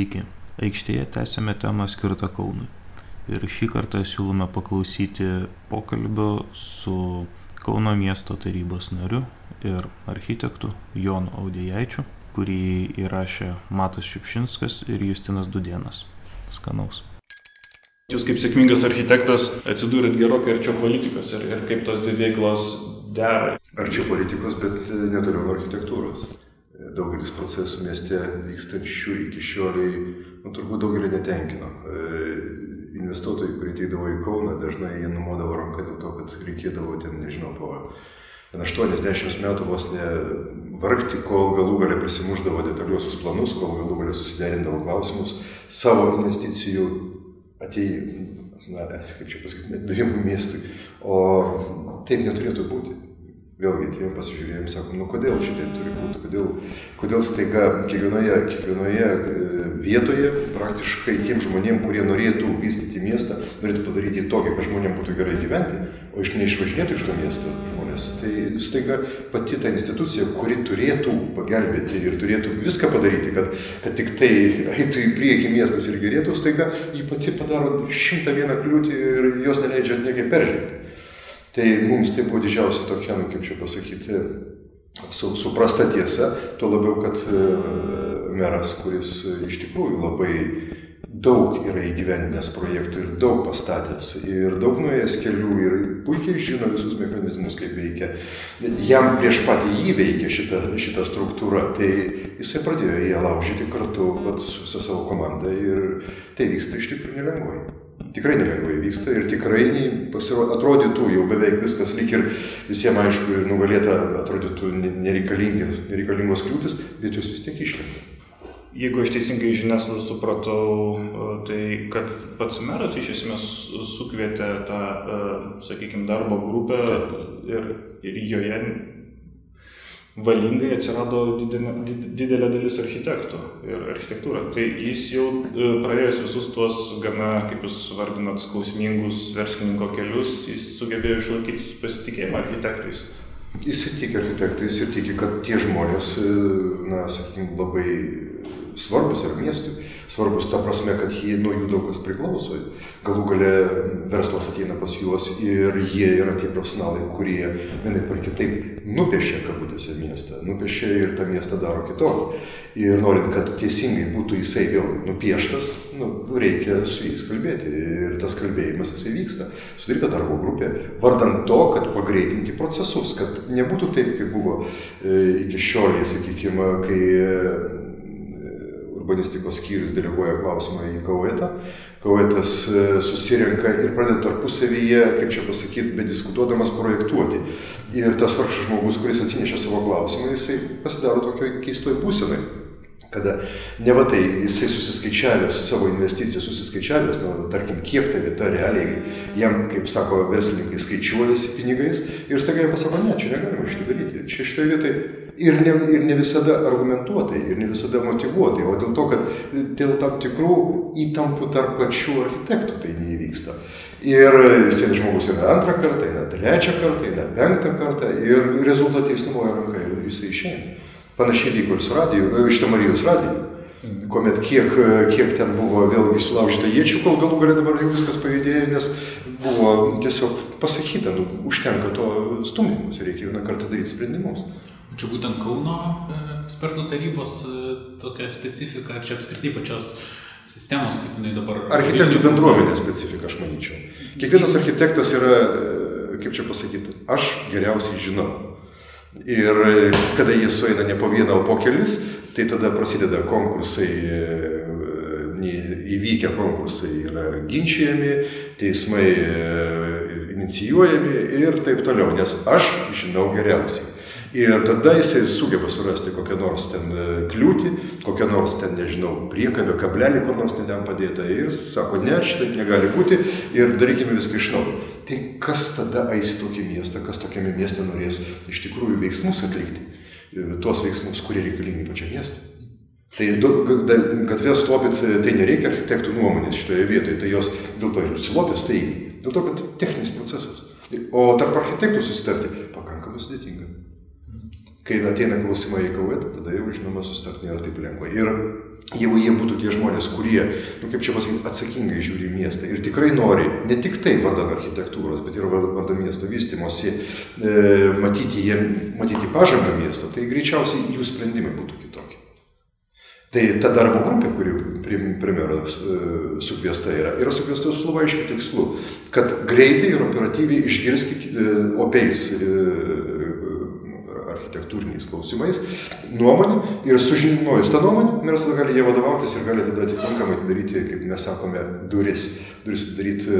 Sveiki. Aikštėje tęsėme temą skirtą Kaunui. Ir šį kartą siūlome paklausyti pokalbio su Kauno miesto tarybos nariu ir architektu Jonu Audėjaičiu, kurį įrašė Matas Šipšinskas ir Justinas Dudienas. Skanaus. Jūs kaip sėkmingas architektas atsidūrėt gerokai arčiau politikos ir, ir kaip tos dvi veiklos dera. Arčiau politikos, bet netoliau nuo architektūros daugelis procesų mieste vykstančių iki šioliai, nu, turbūt daugelį netenkino. E, investuotojai, kurie ateidavo į Kauną, dažnai jie numodavo ranką dėl to, kad reikėdavo ten, nežinau, po 80 metų vos ne vargti, kol galų galę prisimuždavo detaliuosius planus, kol galų galę susiderindavo klausimus savo investicijų atėjimui, na, kaip čia pasakyti, davimui miestui. O taip neturėtų būti. Vėlgi, atėjom pasižiūrėjom, sakom, nu kodėl šitai turi būti, kodėl, kodėl staiga kiekvienoje, kiekvienoje e, vietoje praktiškai tiem žmonėm, kurie norėtų vystyti miestą, norėtų padaryti tokį, kad žmonėm būtų gerai gyventi, o iš neišvažinėtų iš to miesto žmonės. Tai staiga pati ta institucija, kuri turėtų pagelbėti ir turėtų viską padaryti, kad, kad tik tai eitų į priekį miestas ir gerėtų, staiga ji pati padaro šimtą vieną kliūtį ir jos neleidžia niekai peržengti. Tai mums tai buvo didžiausia tokia, nu, kaip čia pasakyti, su, suprasta tiesa, tuo labiau, kad e, meras, kuris iš tikrųjų labai daug yra įgyvendinęs projektų ir daug pastatęs ir daug nuėjęs kelių ir puikiai žino visus mechanizmus, kaip veikia. Jam prieš patį jį veikia šita, šita struktūra, tai jisai pradėjo ją laužyti kartu vat, su visą savo komandą ir tai vyksta iš tikrųjų nelengvai tikrai nelengvai vyksta ir tikrai pasirodo, atrodytų jau beveik viskas lyg ir visiems aišku ir nugalėta, atrodytų nereikalingos kliūtis, bet jos vis tiek išlieka. Jeigu aš teisingai žiniasklaidą supratau, tai kad pats meras iš esmės sukvietė tą, sakykime, darbo grupę ir, ir joje valingai atsirado didelė, didelė dalis architektų ir architektūra. Tai jis jau e, praėjęs visus tuos gana, kaip jūs vardinat, skausmingus verslininko kelius, jis sugebėjo išlaikyti pasitikėjimą architektais. Jis tiki architektais ir tiki, kad tie žmonės, e, na, sakykime, labai svarbus ir miestui. Svarbus ta prasme, kad jie, nuo jų daug kas priklauso. Galų gale verslas ateina pas juos ir jie yra tie profesionalai, kurie vienai par kitaip nupiešia kabutėse miestą, nupiešia ir tą miestą daro kitokį. Ir norint, kad teisingai būtų jisai vėl nupieštas, nu, reikia su jais kalbėti. Ir tas kalbėjimas jisai vyksta. Sudaryta darbo grupė, vardant to, kad pagreitinti procesus, kad nebūtų taip, kaip buvo e, iki šioliai, sakykime, kai urbanistikos skyrius deleguoja klausimą į Kauetą. Kauetas e, susirenka ir pradeda tarpusavyje, kaip čia pasakyti, bediskutuodamas projektuoti. Ir tas vargšas žmogus, kuris atsinešė savo klausimą, jisai pasidaro tokio keistoj būsenai kada ne va tai jisai susiskaičiavęs savo investicijas, susiskaičiavęs, nu, tarkim, kiek ta vieta realiai, jam, kaip sako verslininkai, skaičiuojasi pinigais ir staiga jam pasako, ne, čia negalima šitą daryti. Čia šitoje vietoje ir ne, ir ne visada argumentuotai, ir ne visada motivuotai, o dėl to, kad dėl tam tikrų įtampų tarp pačių architektų tai neįvyksta. Ir sėdi žmogus eina antrą kartą, eina trečią kartą, eina penktą kartą ir rezultatai jis numoja ranką ir jisai išeina. Panašiai vyko ir su radiju, e, iš Tamarijos radiju, kuomet kiek, kiek ten buvo vėlgi sulaužyta iečių, kol galų galę dabar jau viskas pajudėjo, nes buvo tiesiog pasakyta, nu, užtenka to stumdymus, reikia vieną kartą daryti sprendimus. Čia būtent Kauno e, ekspertų tarybos e, tokia specifika, ar čia apskritai pačios sistemos, kaip jinai dabar. Architektų bendruomenės specifika, aš manyčiau. Kiekvienas architektas yra, kaip čia pasakyti, aš geriausiai žinau. Ir kada jie sueina ne po vieną, o po kelis, tai tada prasideda konkursai, e, įvykę konkursai yra ginčiami, teismai e, inicijuojami ir taip toliau, nes aš žinau geriausiai. Ir tada jisai sugeba surasti kokią nors ten e, kliūtį, kokią nors ten, nežinau, priekabę, kablelį, kur nors ten padėta ir sako, ne, šitaip negali būti ir darykime viską iš naujo. Tai kas tada eis į tokį miestą, kas tokiame mieste norės iš tikrųjų veiksmus atlikti, e, tuos veiksmus, kurie reikalingi pačiam miestui. Tai gatvės slopit, e, tai nereikia architektų nuomonės šitoje vietoje, tai jos dėl to ir slopės staigiai. Dėl to, kad techninis procesas. O tarp architektų susitarti pakankamai sudėtinga. Kai ateina klausimai į kauetą, tada jau žinoma sustarti nėra taip lengva. Ir jeigu jie būtų tie žmonės, kurie, nu, kaip čia pasakyti, atsakingai žiūri į miestą ir tikrai nori ne tik tai vardan architektūros, bet ir vardan miesto vystimosi, e, matyti, jiem, matyti pažangą miesto, tai greičiausiai jų sprendimai būtų kitokie. Tai ta darbo grupė, kuri premjero e, sukviesta yra, yra sukviesta su labai aiškiu tikslu, kad greitai ir operatyviai išgirsti e, opiais e, architektūriniais klausimais nuomonę ir sužinojus tą nuomonę, mes tada gali jie vadovautis ir gali tada atitinkamai daryti, kaip mes sakome, duris. Duris daryti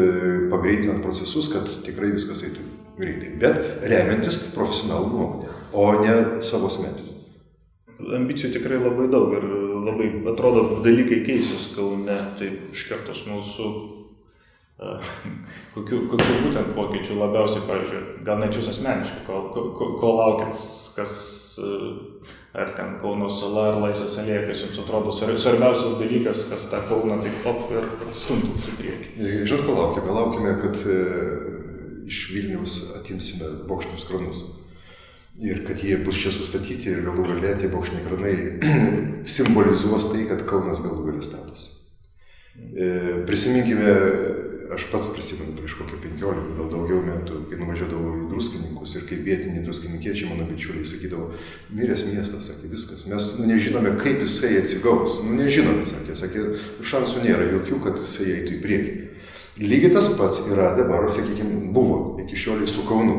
pagreitinant procesus, kad tikrai viskas eitų greitai. Bet remiantis profesionalų nuomonę, o ne savo asmeninių. Ambicijų tikrai labai daug ir labai atrodo dalykai keisis Kaune, taip iš karto smalsu Kokių, kokių būtent pokyčių labiausiai, pavyzdžiui, gal net jūs asmeniškai, ko, ko, ko laukit, kas, ar ten Kauno sala, ar Laisvės alėja, kas jums atrodo svarbiausias dalykas, kas tą Kauną taip top ir stumtins į priekį. Žinot, ko laukime? Laukime, kad e, iš Vilnius atimsime bokštinius kranus. Ir kad jie bus čia sustatyti ir galų galę tie bokštiniai kranai simbolizuos tai, kad Kaunas galų galę statosi. E, prisiminkime aš pats prisimenu prieš kokį 15, gal daugiau metų, kai nuvažiuodavau į druskininkus ir kaip vietiniai druskininkiečiai, mano bičiuliai, sakydavo, miręs miestas, sakė, viskas, mes nu, nežinome, kaip jisai atsigaus, nu nežinome, sakė, sakė, šansų nėra jokių, kad jisai eitų į priekį. Lygiai tas pats yra dabar, sakykime, buvo iki šioliai su Kaunu.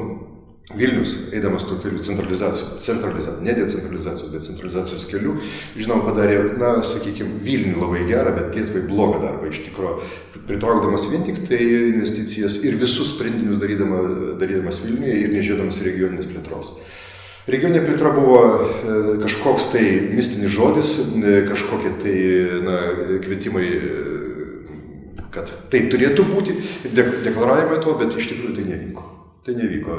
Vilnius, eidamas tuo keliu centralizacijos, centralizacijos, ne decentralizacijos, bet centralizacijos keliu, žinoma, padarė, na, sakykime, Vilniui labai gerą, bet Lietuvai blogą darbą iš tikrųjų, pritraukdamas vien tik tai investicijas ir visus sprendinius darydama, darydamas Vilniuje ir nežiūrėdamas regioninės plėtros. Regioninė plėtra buvo e, kažkoks tai mistinis žodis, e, kažkokie tai na, kvietimai, e, kad tai turėtų būti, deklaravimai to, bet iš tikrųjų tai nevyko. Tai nevyko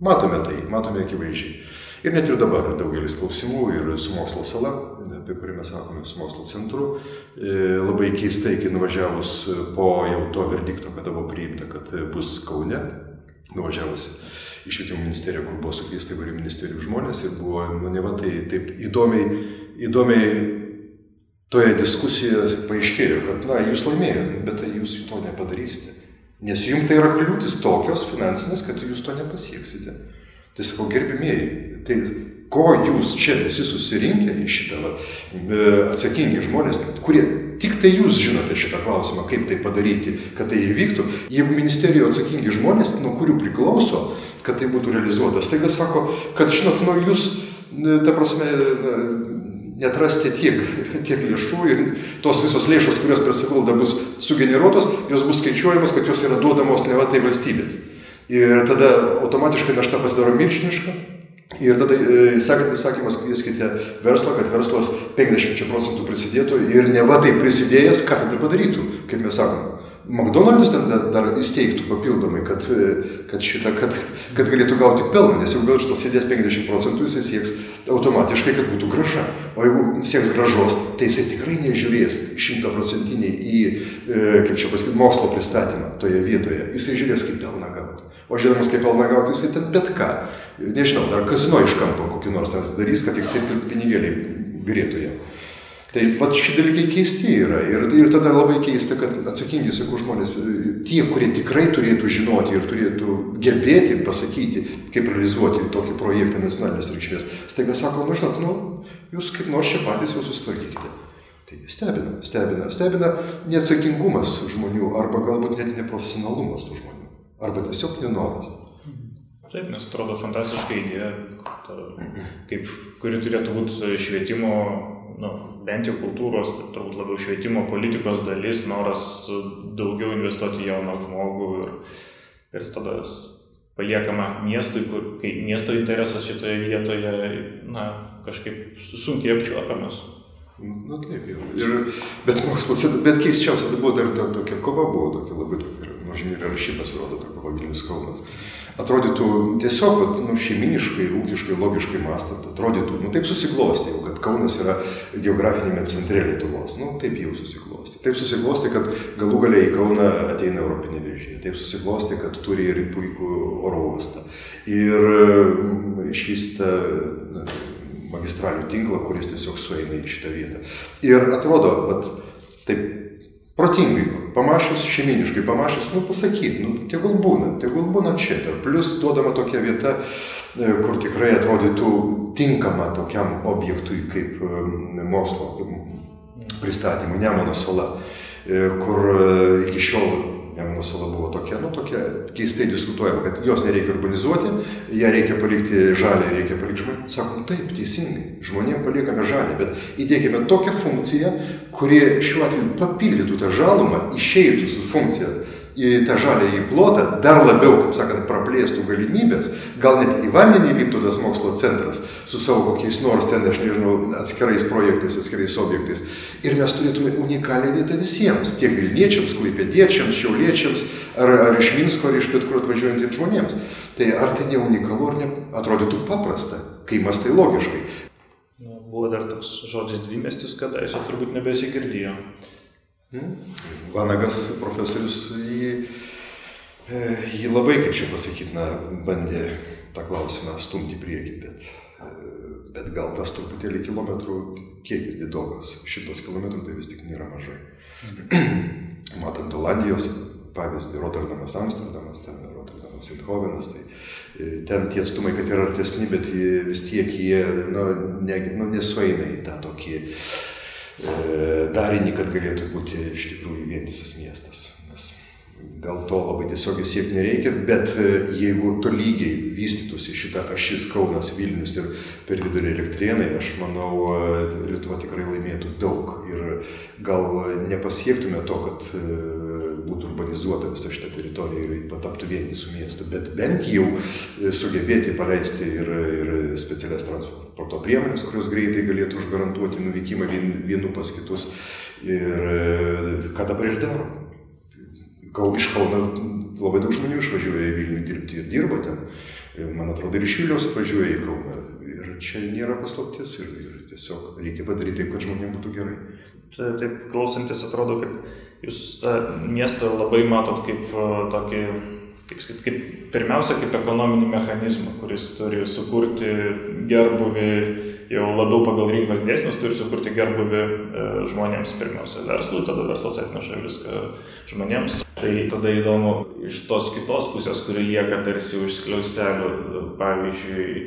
Matome tai, matome akivaizdžiai. Ir net ir dabar daugelis klausimų ir su mokslo sala, apie kurį mes sakome, su mokslo centru, e, labai keistai, kai nuvažiavus po jau to verdikto, kada buvo priimta, kad bus Kaune, nuvažiavusi į švietimo ministeriją, kur buvo sukviesti įvairių ministerijų žmonės ir buvo, nu ne va, tai taip įdomiai, įdomiai toje diskusijoje paaiškėjo, kad, na, jūs laimėjote, bet tai jūs to nepadarysite. Nes jums tai yra kliūtis tokios finansinės, kad jūs to nepasieksite. Tai sakau, gerbimieji, tai ko jūs čia visi susirinkę į šitą va, e, atsakingi žmonės, kurie tik tai jūs žinote šitą klausimą, kaip tai padaryti, kad tai įvyktų, jeigu ministerijoje atsakingi žmonės, nuo kurių priklauso, kad tai būtų realizuotas, taigi sako, kad žinot, nu jūs, ta prasme, netrasti tiek, tiek lėšų ir tos visos lėšos, kurios sekundę bus sugeneruotos, jos bus skaičiuojamos, kad jos yra duodamos ne va tai valstybės. Ir tada automatiškai našta pasidaro milžiniška. Ir tada e, sekantis sakymas, kvieskite verslą, kad verslas 50 procentų prisidėtų ir ne va tai prisidėjęs, ką tada padarytų, kaip mes sakome. McDonald's ten dar, dar įsteigtų papildomai, kad, kad, šitą, kad, kad galėtų gauti pelną, nes jeigu verslas sėdės 50 procentų, jisai sieks automatiškai, kad būtų graža. O jeigu sieks gražos, tai jisai tikrai nežiūrės šimtaprocentiniai į, e, kaip čia pasakyti, mokslo pristatymą toje vietoje. Jisai žiūrės, kaip pelną gauti. O žinodamas, kaip pelną gauti, jisai ten bet ką. Nežinau, dar kazino iš kampo kokį nors darys, kad tik taip pinigėliai birėtų jam. Tai vat šitie dalykai keisti yra ir, ir tada labai keista, kad atsakingi, sakau, žmonės, tie, kurie tikrai turėtų žinoti ir turėtų gebėti pasakyti, kaip realizuoti tokį projektą nacionalinės reikšmės, staiga sako, nu žinot, nu, jūs kaip nors čia patys jau susitvarkykite. Tai stebina, stebina, stebina neatsakingumas žmonių arba galbūt net neprofesionalumas tų žmonių, arba tiesiog nenoras. Taip, nes atrodo fantastiška idėja, kaip, kuri turėtų būti švietimo nu, bent jau kultūros, turbūt labiau švietimo politikos dalis, noras daugiau investuoti jauną žmogų ir, ir tada paliekama miestui, kur, kai miesto interesas šitoje vietoje, na, kažkaip sunkiai apčiuopiamas. Na taip, jau. Ir, bet mokslo, bet keisčiausia, tai buvo dar ta, tokia kova, buvo tokia labai tokia, nuožmi ir arši pasirodo ta kova Vilnius Kaunas atrodytų tiesiog, vat, nu, šeiminiškai, ūkiškai, logiškai mąstant, atrodytų, nu, taip susiklosti jau, kad Kaunas yra geografinėme centre Lietuvos. Nu, taip jau susiklosti. Taip susiklosti, kad galų galiai į Kauną ateina Europinė vežė. Taip susiklosti, kad turi ir puikų oro uostą. Ir mm, išvysta magistralių tinklą, kuris tiesiog sueina į šitą vietą. Ir atrodo, vat, taip protingai, pamašius šeiminiškai, pamašius, nu pasakyt, nu tegul būna, tegul būna čia. Ir plus duodama tokia vieta, e, kur tikrai atrodytų tinkama tokiam objektui kaip e, mokslo pristatymui, Nemono sala, e, kur iki šiol Nemuno sala buvo tokia, nu tokia keistai diskutuojama, kad jos nereikia urbanizuoti, ją reikia palikti žalę, reikia palikti žmonėms. Sakom, taip, teisingai, žmonėms paliekame žalę, bet įdėkime tokią funkciją, kuri šiuo atveju papildytų tą žalumą, išeitų su funkcija į tą žalį plotą, dar labiau, kaip sakant, praplėstų galimybės, gal net į vandenį liptų tas mokslo centras su savo kokiais nors ten, aš nežinau, atskirais projektais, atskirais objektais. Ir mes turėtume unikalią vietą visiems, tiek Vilniečiams, Klaipėdiečiams, Šiauliečiams, ar, ar iš Minsko, ar iš bet kur atvažiuojantiems žmonėms. Tai ar tai ne unikalu, ar ne atrodytų paprasta, kai mastai logiškai. Nu, buvo dar toks žodis dvimestis, kada jis turbūt nebesigirdėjo. Hmm? Vanagas profesorius jį, e, jį labai, kaip čia pasakyti, na, bandė tą klausimą stumti į priekį, bet, e, bet gal tas truputėlį kilometrų kiekis didokas. Šimtas kilometrų tai vis tik nėra mažai. Matant Olandijos pavyzdį, Rotterdamas, Amsterdamas, ten Rotterdamas, Eindhovenas, tai e, ten tie atstumai, kad yra artesni, bet vis tiek jie nu, ne, nu, nesueina į tą tokį E, darinį, kad galėtų būti iš tikrųjų vientisas miestas. Gal to labai tiesiogiai siekti nereikia, bet e, jeigu to lygiai vystytųsi šitą ašis Kaunas, Vilnius ir per vidurį elektrienai, aš manau, e, Lietuva tikrai laimėtų daug ir gal nepasiektume to, kad būtų urbanizuota visa šita teritorija ir pataptų vientisų miestų, bet bent jau e, sugebėti paleisti ir, ir specialias transporto priemonės, kurios greitai galėtų užgarantuoti nuvykimą vien, vienų pas kitus. Ir e, ką dabar ir daro. Kau, iš Kauno labai daug žmonių išvažiuoja į Vilnių dirbti ir dirba ten. Man atrodo, ir iš Vilniaus atvažiuoja į Kauną. Ir čia nėra paslaptis ir, ir tiesiog reikia padaryti taip, kad žmonėms būtų gerai. Tai taip klausantis atrodo, kad jūs tą miestą labai matot kaip tokį, kaip sakyt, kaip pirmiausia, kaip ekonominį mechanizmą, kuris turi sukurti gerbuvį jau labiau pagal rinkos dėsnius, turi sukurti gerbuvį e, žmonėms pirmiausia verslui, tada verslas atneša viską žmonėms. Tai tada įdomu iš tos kitos pusės, kuri lieka tarsi už skliaustelių, pavyzdžiui,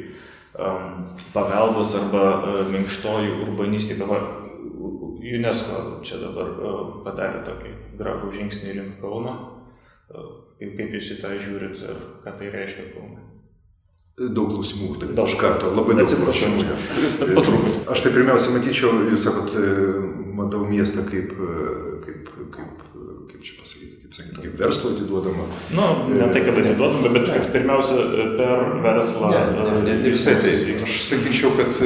paveldas arba e, minkštoji urbanistika. UNESCO čia dabar e, padarė tokį gražų žingsnį link Kauno. E, kaip, kaip jūs į tą žiūrit ir ką tai reiškia Kaunui? Daug klausimų uždavėte iš karto, labai daug klausimų. Aš tai pirmiausia matyčiau, jūs sakot, matau miestą kaip, kaip, kaip, kaip čia pasakyti, kaip sakyti, kaip verslo atiduodama. Nu, ne tai, kad atiduodama, bet ne. pirmiausia per verslą. Ne, ne, ne, ne visai tai. Aš sakyčiau, kad,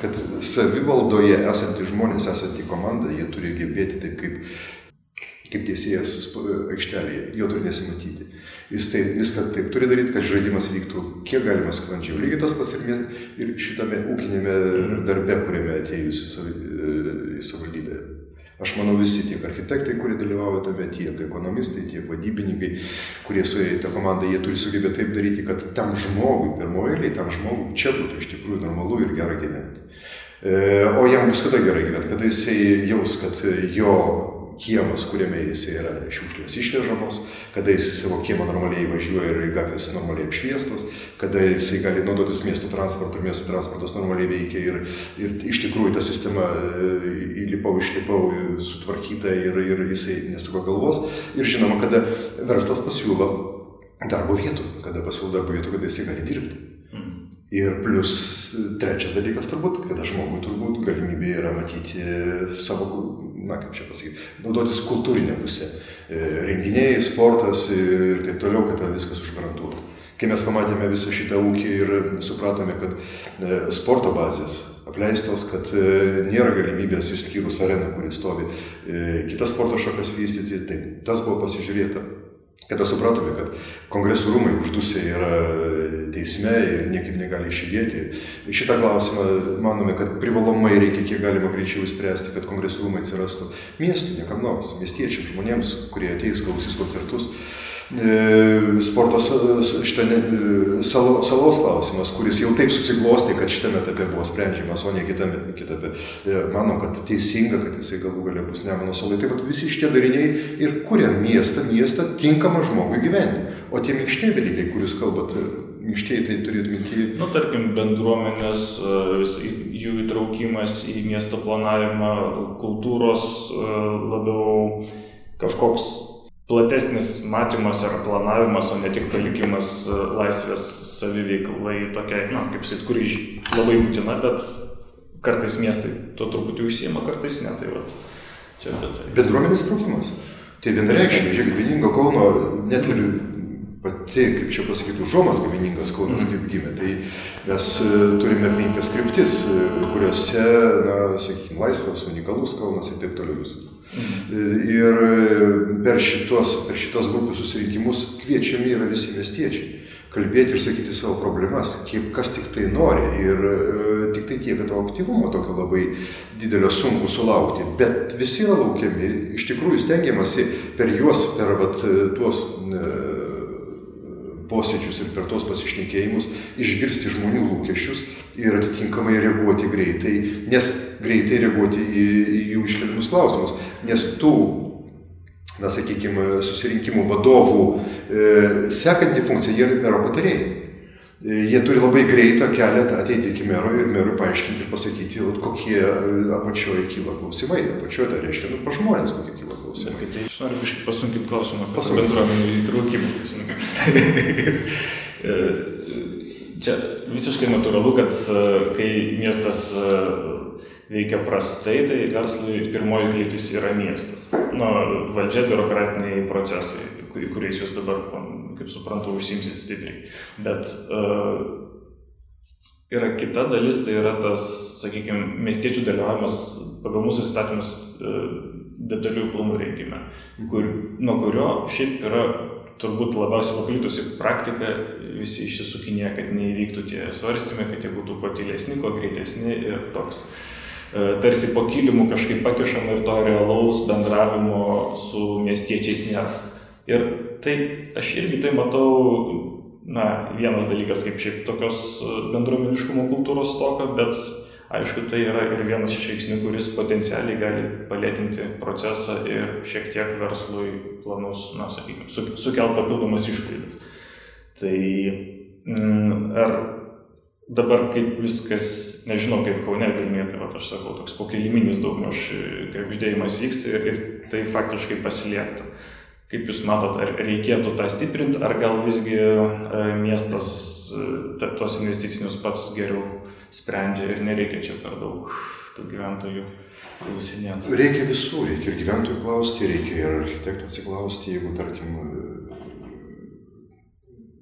kad savivaldoje esantys žmonės, esanti komanda, jie turi gebėti taip kaip kaip tiesėjas aikštelėje, jo turi nesimatyti. Jis tai viską taip turi daryti, kad žaidimas vyktų kiek galima sklandžiau. Lygiai tas pats ir, ir šitame ūkinėme darbe, kuriame atėjus į savivaldybę. Aš manau visi tiek architektai, kurie dalyvauja tame, tiek ekonomistai, tiek vadybininkai, kurie suėjo į tą komandą, jie turi sugebėti taip daryti, kad tam žmogui, pirmoje eilėje, tam žmogui čia būtų iš tikrųjų normalu ir gera gyventi. E, o jam bus kada gerai gyventi, kada jisai jaus, kad jo kiemas, kuriame jis yra šiukšlės išvežamos, kada jis į savo kiemą normaliai važiuoja ir gatvės normaliai apšviestos, kada jisai gali naudotis miesto transportu, miesto transportas normaliai veikia ir, ir iš tikrųjų ta sistema e, įlipau, išlipau, sutvarkyta ir, ir jisai nesuko galvos. Ir žinoma, kada verslas pasiūlo darbo vietų, kada pasiūlo darbo vietų, kada jisai gali dirbti. Mhm. Ir plus trečias dalykas turbūt, kada žmogui turbūt galimybė yra matyti savo na kaip čia pasakyti, naudotis kultūrinė pusė. E, renginiai, sportas ir taip toliau, kad viskas užgarantuotų. Kai mes pamatėme visą šitą ūkį ir supratome, kad e, sporto bazės apleistos, kad e, nėra galimybės išskyrus areną, kuri stovi, kitas sporto šakas vystyti, tai tas buvo pasižiūrėta. Kada supratome, kad kongresų rūmai uždusė yra teisme ir niekaip negali išjudėti, šitą klausimą manome, kad privalomai reikia kiek galima greičiau įspręsti, kad kongresų rūmai atsirastų miestų, niekam nors, miestiečiams, žmonėms, kurie ateis, klausys koncertus. E, sporto šitą salo, salos klausimas, kuris jau taip susiklosti, kad šitame etape buvo sprendžiamas, o ne kitame etape. E, Manau, kad teisinga, kad jisai galų galia bus Nemono salai. Taip pat visi šitie dariniai ir kuria miestą, miestą tinkamą žmogui gyventi. O tie minkštieji dalykai, kuriuos kalbat, minkštieji tai turėtų minti. Nu, tarkim, bendruomenės, jų įtraukimas į miesto planavimą, kultūros labiau kažkoks platesnis matymas ar planavimas, o ne tik palikimas e, laisvės saviveiklai tokiai, na, kaip sakyt, kuri labai būtina, bet kartais miestai to truputį užsijama, kartais ne. Tai va, čia apie tai. Bendruomenės trūkimas. Tai vienareikšmiai, žiūrėkit, vieningo Kauno net ir pati, kaip čia pasakyti, užuomas gaviningas Kaunas mm. kaip gimė. Tai mes e, turime penkias kryptis, e, kuriuose, na, sakykime, laisvas, unikalus Kaunas ir taip toliau visų. Mm. Ir per šitos, per šitos grupų susirinkimus kviečiami yra visi miestiečiai kalbėti ir sakyti savo problemas, kiek kas tik tai nori. Ir e, tik tai tiek, kad to aktyvumo tokio labai didelio sunku sulaukti. Bet visi yra laukiami, iš tikrųjų stengiamasi per juos, per vat, tuos e, posėdžius ir per tos pasišnekėjimus išgirsti žmonių lūkesčius ir atitinkamai reaguoti greitai, nes greitai reaguoti į, į jų iškeliamus klausimus, nes tų, na sakykime, susirinkimų vadovų e, sekanti funkcija yra mero patarėjai. E, jie turi labai greitą kelią ateiti iki mero ir merui paaiškinti ir pasakyti, vat, kokie e, apačioje kyla klausimai. Apačioje tai reiškia, nu, pa žmonės kokie kyla klausimai. Tai aš noriu kažkaip pasunkinti klausimą apie bendruomenį įtraukimą. E, čia visiškai natūralu, kad e, kai miestas e, veikia prastai, tai verslui pirmoji kliūtis yra miestas. Nu, valdžia, biurokratiniai procesai, kuriais jūs dabar, kaip suprantu, užsimsit stipriai. Bet uh, yra kita dalis, tai yra tas, sakykime, miestiečių dalyvavimas pagal mūsų įstatymus detaliųjų planų rengime, kur, nuo kurio šiaip yra turbūt labiausiai paplitusi praktika, visi išsisukinė, kad neįvyktų tie svarstymai, kad jie būtų kuo tylesni, kuo greitesni ir toks e, tarsi po kilimu kažkaip pakišama ir to realaus bendravimo su miestiečiais nėra. Ir tai aš irgi tai matau, na, vienas dalykas kaip šiaip tokios bendruomeniškumo kultūros toka, bet Aišku, tai yra ir vienas iš veiksnių, kuris potencialiai gali palėtinti procesą ir šiek tiek verslui planus, na, sakykime, su, sukelt papildomas išlaidas. Tai mm, ar dabar kaip viskas, nežinau, kaip Kaune Vilniuje, tai va, aš sakau, toks pokiliminis daugmaž krebždėjimas vyksta ir, ir tai faktiškai pasiliekta. Kaip Jūs matot, ar reikėtų tą stiprinti, ar gal visgi e, miestas e, tos investicinius pats geriau sprendžia ir nereikia čia per daug tų gyventojų klausinėti. Reikia visų, reikia ir gyventojų klausti, reikia ir architektų atsiklausti, jeigu, tarkim,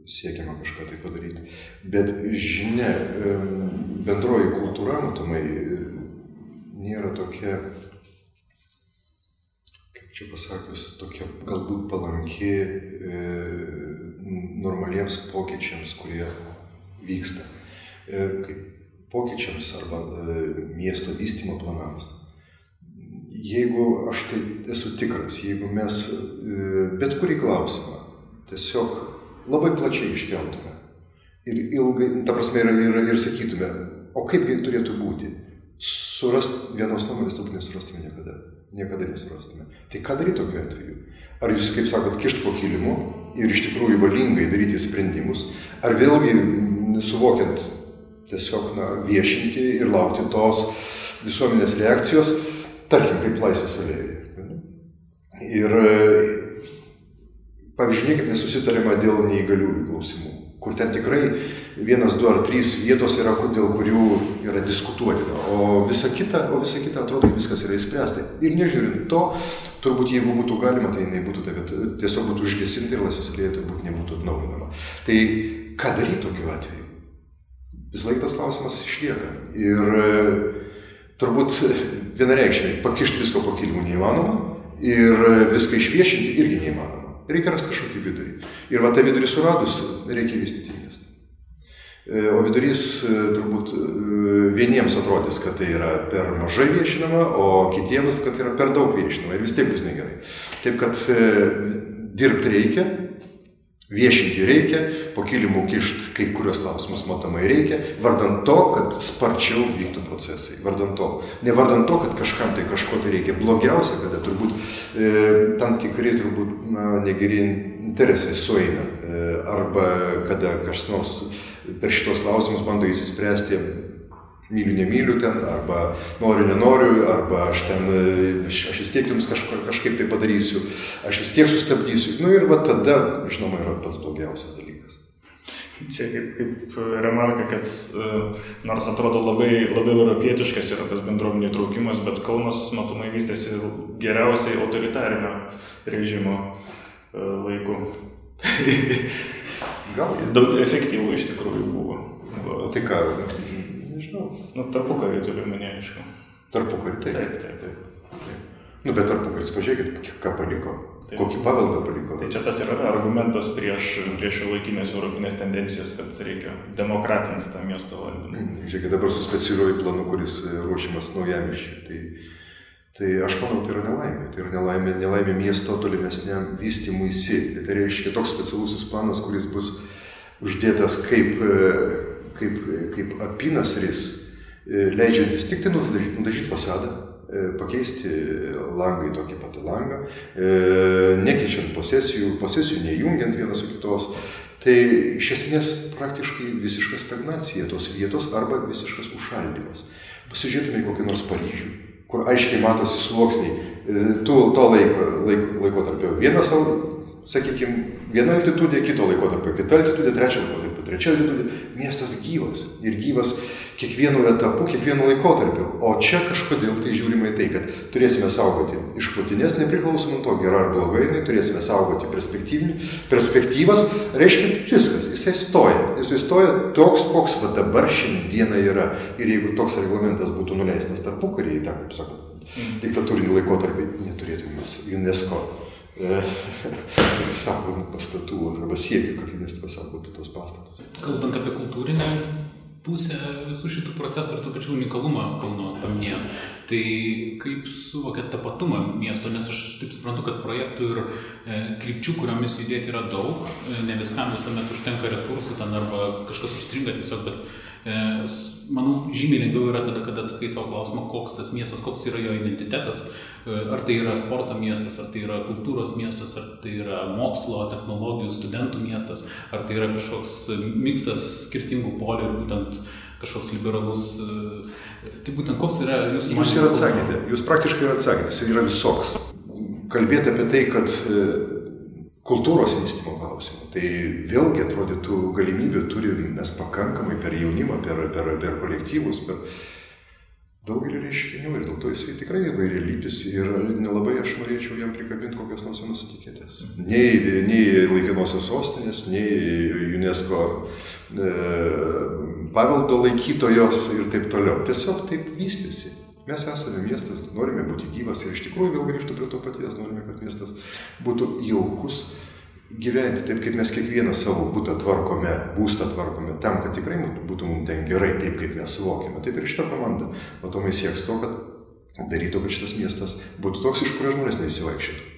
siekiama kažką tai padaryti. Bet žinia, bendroji kultūra, matomai, nėra tokia, kaip čia pasakius, tokia galbūt palanki e, normaliems pokyčiams, kurie vyksta. E, kaip pokyčiams arba e, miesto vystymo planams. Jeigu aš tai esu tikras, jeigu mes e, bet kurį klausimą tiesiog labai plačiai iškeltume ir ilgai, ta prasme, ir, ir, ir sakytume, o kaipgi turėtų būti, surast vienos nuomonės turbūt nesurastume niekada. Niekada nesurastume. Tai ką daryti tokiu atveju? Ar jūs, kaip sakot, kišt po kilimu ir iš tikrųjų valingai daryti sprendimus, ar vėlgi suvokiant tiesiog na, viešinti ir laukti tos visuomenės reakcijos, tarkim, kaip laisvės alėjoje. Ir pavyzdžiui, niekaip nesusitarima dėl neįgaliųjų klausimų, kur ten tikrai vienas, du ar trys vietos yra, dėl kurių yra diskutuotina, o visa kita, o visa kita atrodo viskas yra įspręsta. Ir nežiūrint to, turbūt jeigu būtų galima, tai jinai būtų taip, bet tiesiog būtų užgesinti ir laisvės alėja turbūt nebūtų atnaujinama. Tai ką daryti tokiu atveju? Visą laiką tas klausimas išlieka. Ir e, turbūt vienareikšmiai pakišti visko po kilimu neįmanoma ir viską išviešinti irgi neįmanoma. Reikia rasti kažkokį vidurį. Ir va tą vidurį suradus reikia vystyti miestą. E, o vidurys e, turbūt vieniems atrodys, kad tai yra per mažai viešinama, o kitiems, kad tai yra per daug viešinama ir vis tiek bus negerai. Taip kad dirbti reikia, Viešinti reikia, po kilimu kišti kai kurios klausimus matomai reikia, vardant to, kad sparčiau vyktų procesai. Vardant to. Ne vardant to, kad kažkam tai kažko tai reikia. Blogiausia, kada turbūt e, tam tikri turbūt na, negeri interesai sueina. E, arba kada kažkas nors per šitos klausimus bando įsispręsti myliu, nemyliu ten, arba noriu, nenoriu, arba aš ten, aš, aš vis tiek jums kažko, kažkaip tai padarysiu, aš vis tiek sustabdysiu. Nu ir va tada, žinoma, yra pats blogiausias dalykas. Čia kaip, kaip remarka, kad nors atrodo labai, labai europietiškas yra tas bendruomenių traukimas, bet Kaunas matomai vystėsi geriausiai autoritarinio režimo laiku. Gal jis daug efektyvų iš tikrųjų buvo. Tai ką, nežinau. Nu, tarpukarį turiu minė, aišku. Tarpukarį, taip. Taip, taip, taip. taip. Nu, bet tarpukaris, pažiūrėkit, ką paliko. Taip. Kokį paveldą paliko. Tai čia tas yra argumentas prieš, prieš laikinės europinės tendencijas, kad reikia demokratinti tą miesto valdymą. Mm, žiūrėkit, dabar su specialiuoju planu, kuris ruošiamas naujamiščiui. Tai, tai aš manau, tai yra nelaimė. Tai yra nelaimė, nelaimė miesto tolimesniam vystimuisi. Tai reiškia toks specialusis planas, kuris bus uždėtas kaip kaip, kaip apynasris, e, leidžiantis tik tai nudažyti fasadą, e, pakeisti langą į tokį patį langą, e, nekeičiant posesijų, posesijų nejungiant vienas su kitos. Tai iš esmės praktiškai visiška stagnacija tos vietos arba visiškas užšaldymas. Pasižiūrėtume į kokį nors Paryžių, kur aiškiai matosi sluoksniai to, to laiko, laiko, laiko tarp. Vienas, sakykime, viena altitudė, kito laiko tarp, kita altitudė, trečia laiko tarp trečia altitudė, miestas gyvas ir gyvas kiekvienu etapu, kiekvienu laikotarpiu. O čia kažkodėl tai žiūrima į tai, kad turėsime saugoti išklotinės nepriklausomai to, gera ar blogai, jinai, turėsime saugoti perspektyvas, reiškia viskas, jisai stoja, jisai stoja toks, koks va dabar šiandieną yra. Ir jeigu toks reglamentas būtų nuleistas tarpukarį, tą, kaip sakau, diktatūrinį laikotarpį, neturėtume UNESCO saugomų pastatų arba siekiu, kad UNESCO saugotų tos pastatus. Kalbant apie kultūrinę pusę visų šitų procesų ir to pačiu unikalumą Kauno paminėjo, tai kaip suvokėt tapatumą miesto, nes aš taip suprantu, kad projektų ir e, krypčių, kuriomis judėti yra daug, e, ne viskam visuomet užtenka resursų ten arba kažkas užstringa tiesiog, bet manau, žymiai lengviau yra tada, kada atsakai savo klausimą, koks tas miestas, koks yra jo identitetas, e, ar tai yra sporto miestas, ar tai yra kultūros miestas, ar tai yra mokslo, technologijų, studentų miestas, ar tai yra kažkoks miksas skirtingų polių ir būtent kažkoks liberalus. E, tai būtent koks yra jūsų... Jūs ir atsakėte, jūs praktiškai ir atsakėte, jis yra visoks. Kalbėti apie tai, kad e, kultūros vystymo klausimų. Tai vėlgi atrodytų galimybių turim mes pakankamai per jaunimą, per, per, per kolektyvus, per daugelį reiškinių ir dėl to jisai tikrai įvairialypis ir nelabai aš norėčiau jam prikabinti kokios nors vienos etiketės. Nei, nei laikinosios sostinės, nei UNESCO e, paveldo laikytojos ir taip toliau. Tiesiog taip vystėsi. Mes esame miestas, norime būti gyvas ir iš tikrųjų vėl grįžtu prie to paties, norime, kad miestas būtų jaukus gyventi taip, kaip mes kiekvieną savo būtą tvarkome, būstą tvarkome, tam, kad tikrai būtų mums ten gerai, taip kaip mes suvokime. Taip ir šitą komandą matomai sieks to, kad darytų, kad šitas miestas būtų toks, iš kurio žmonės neįsivaikščiotų.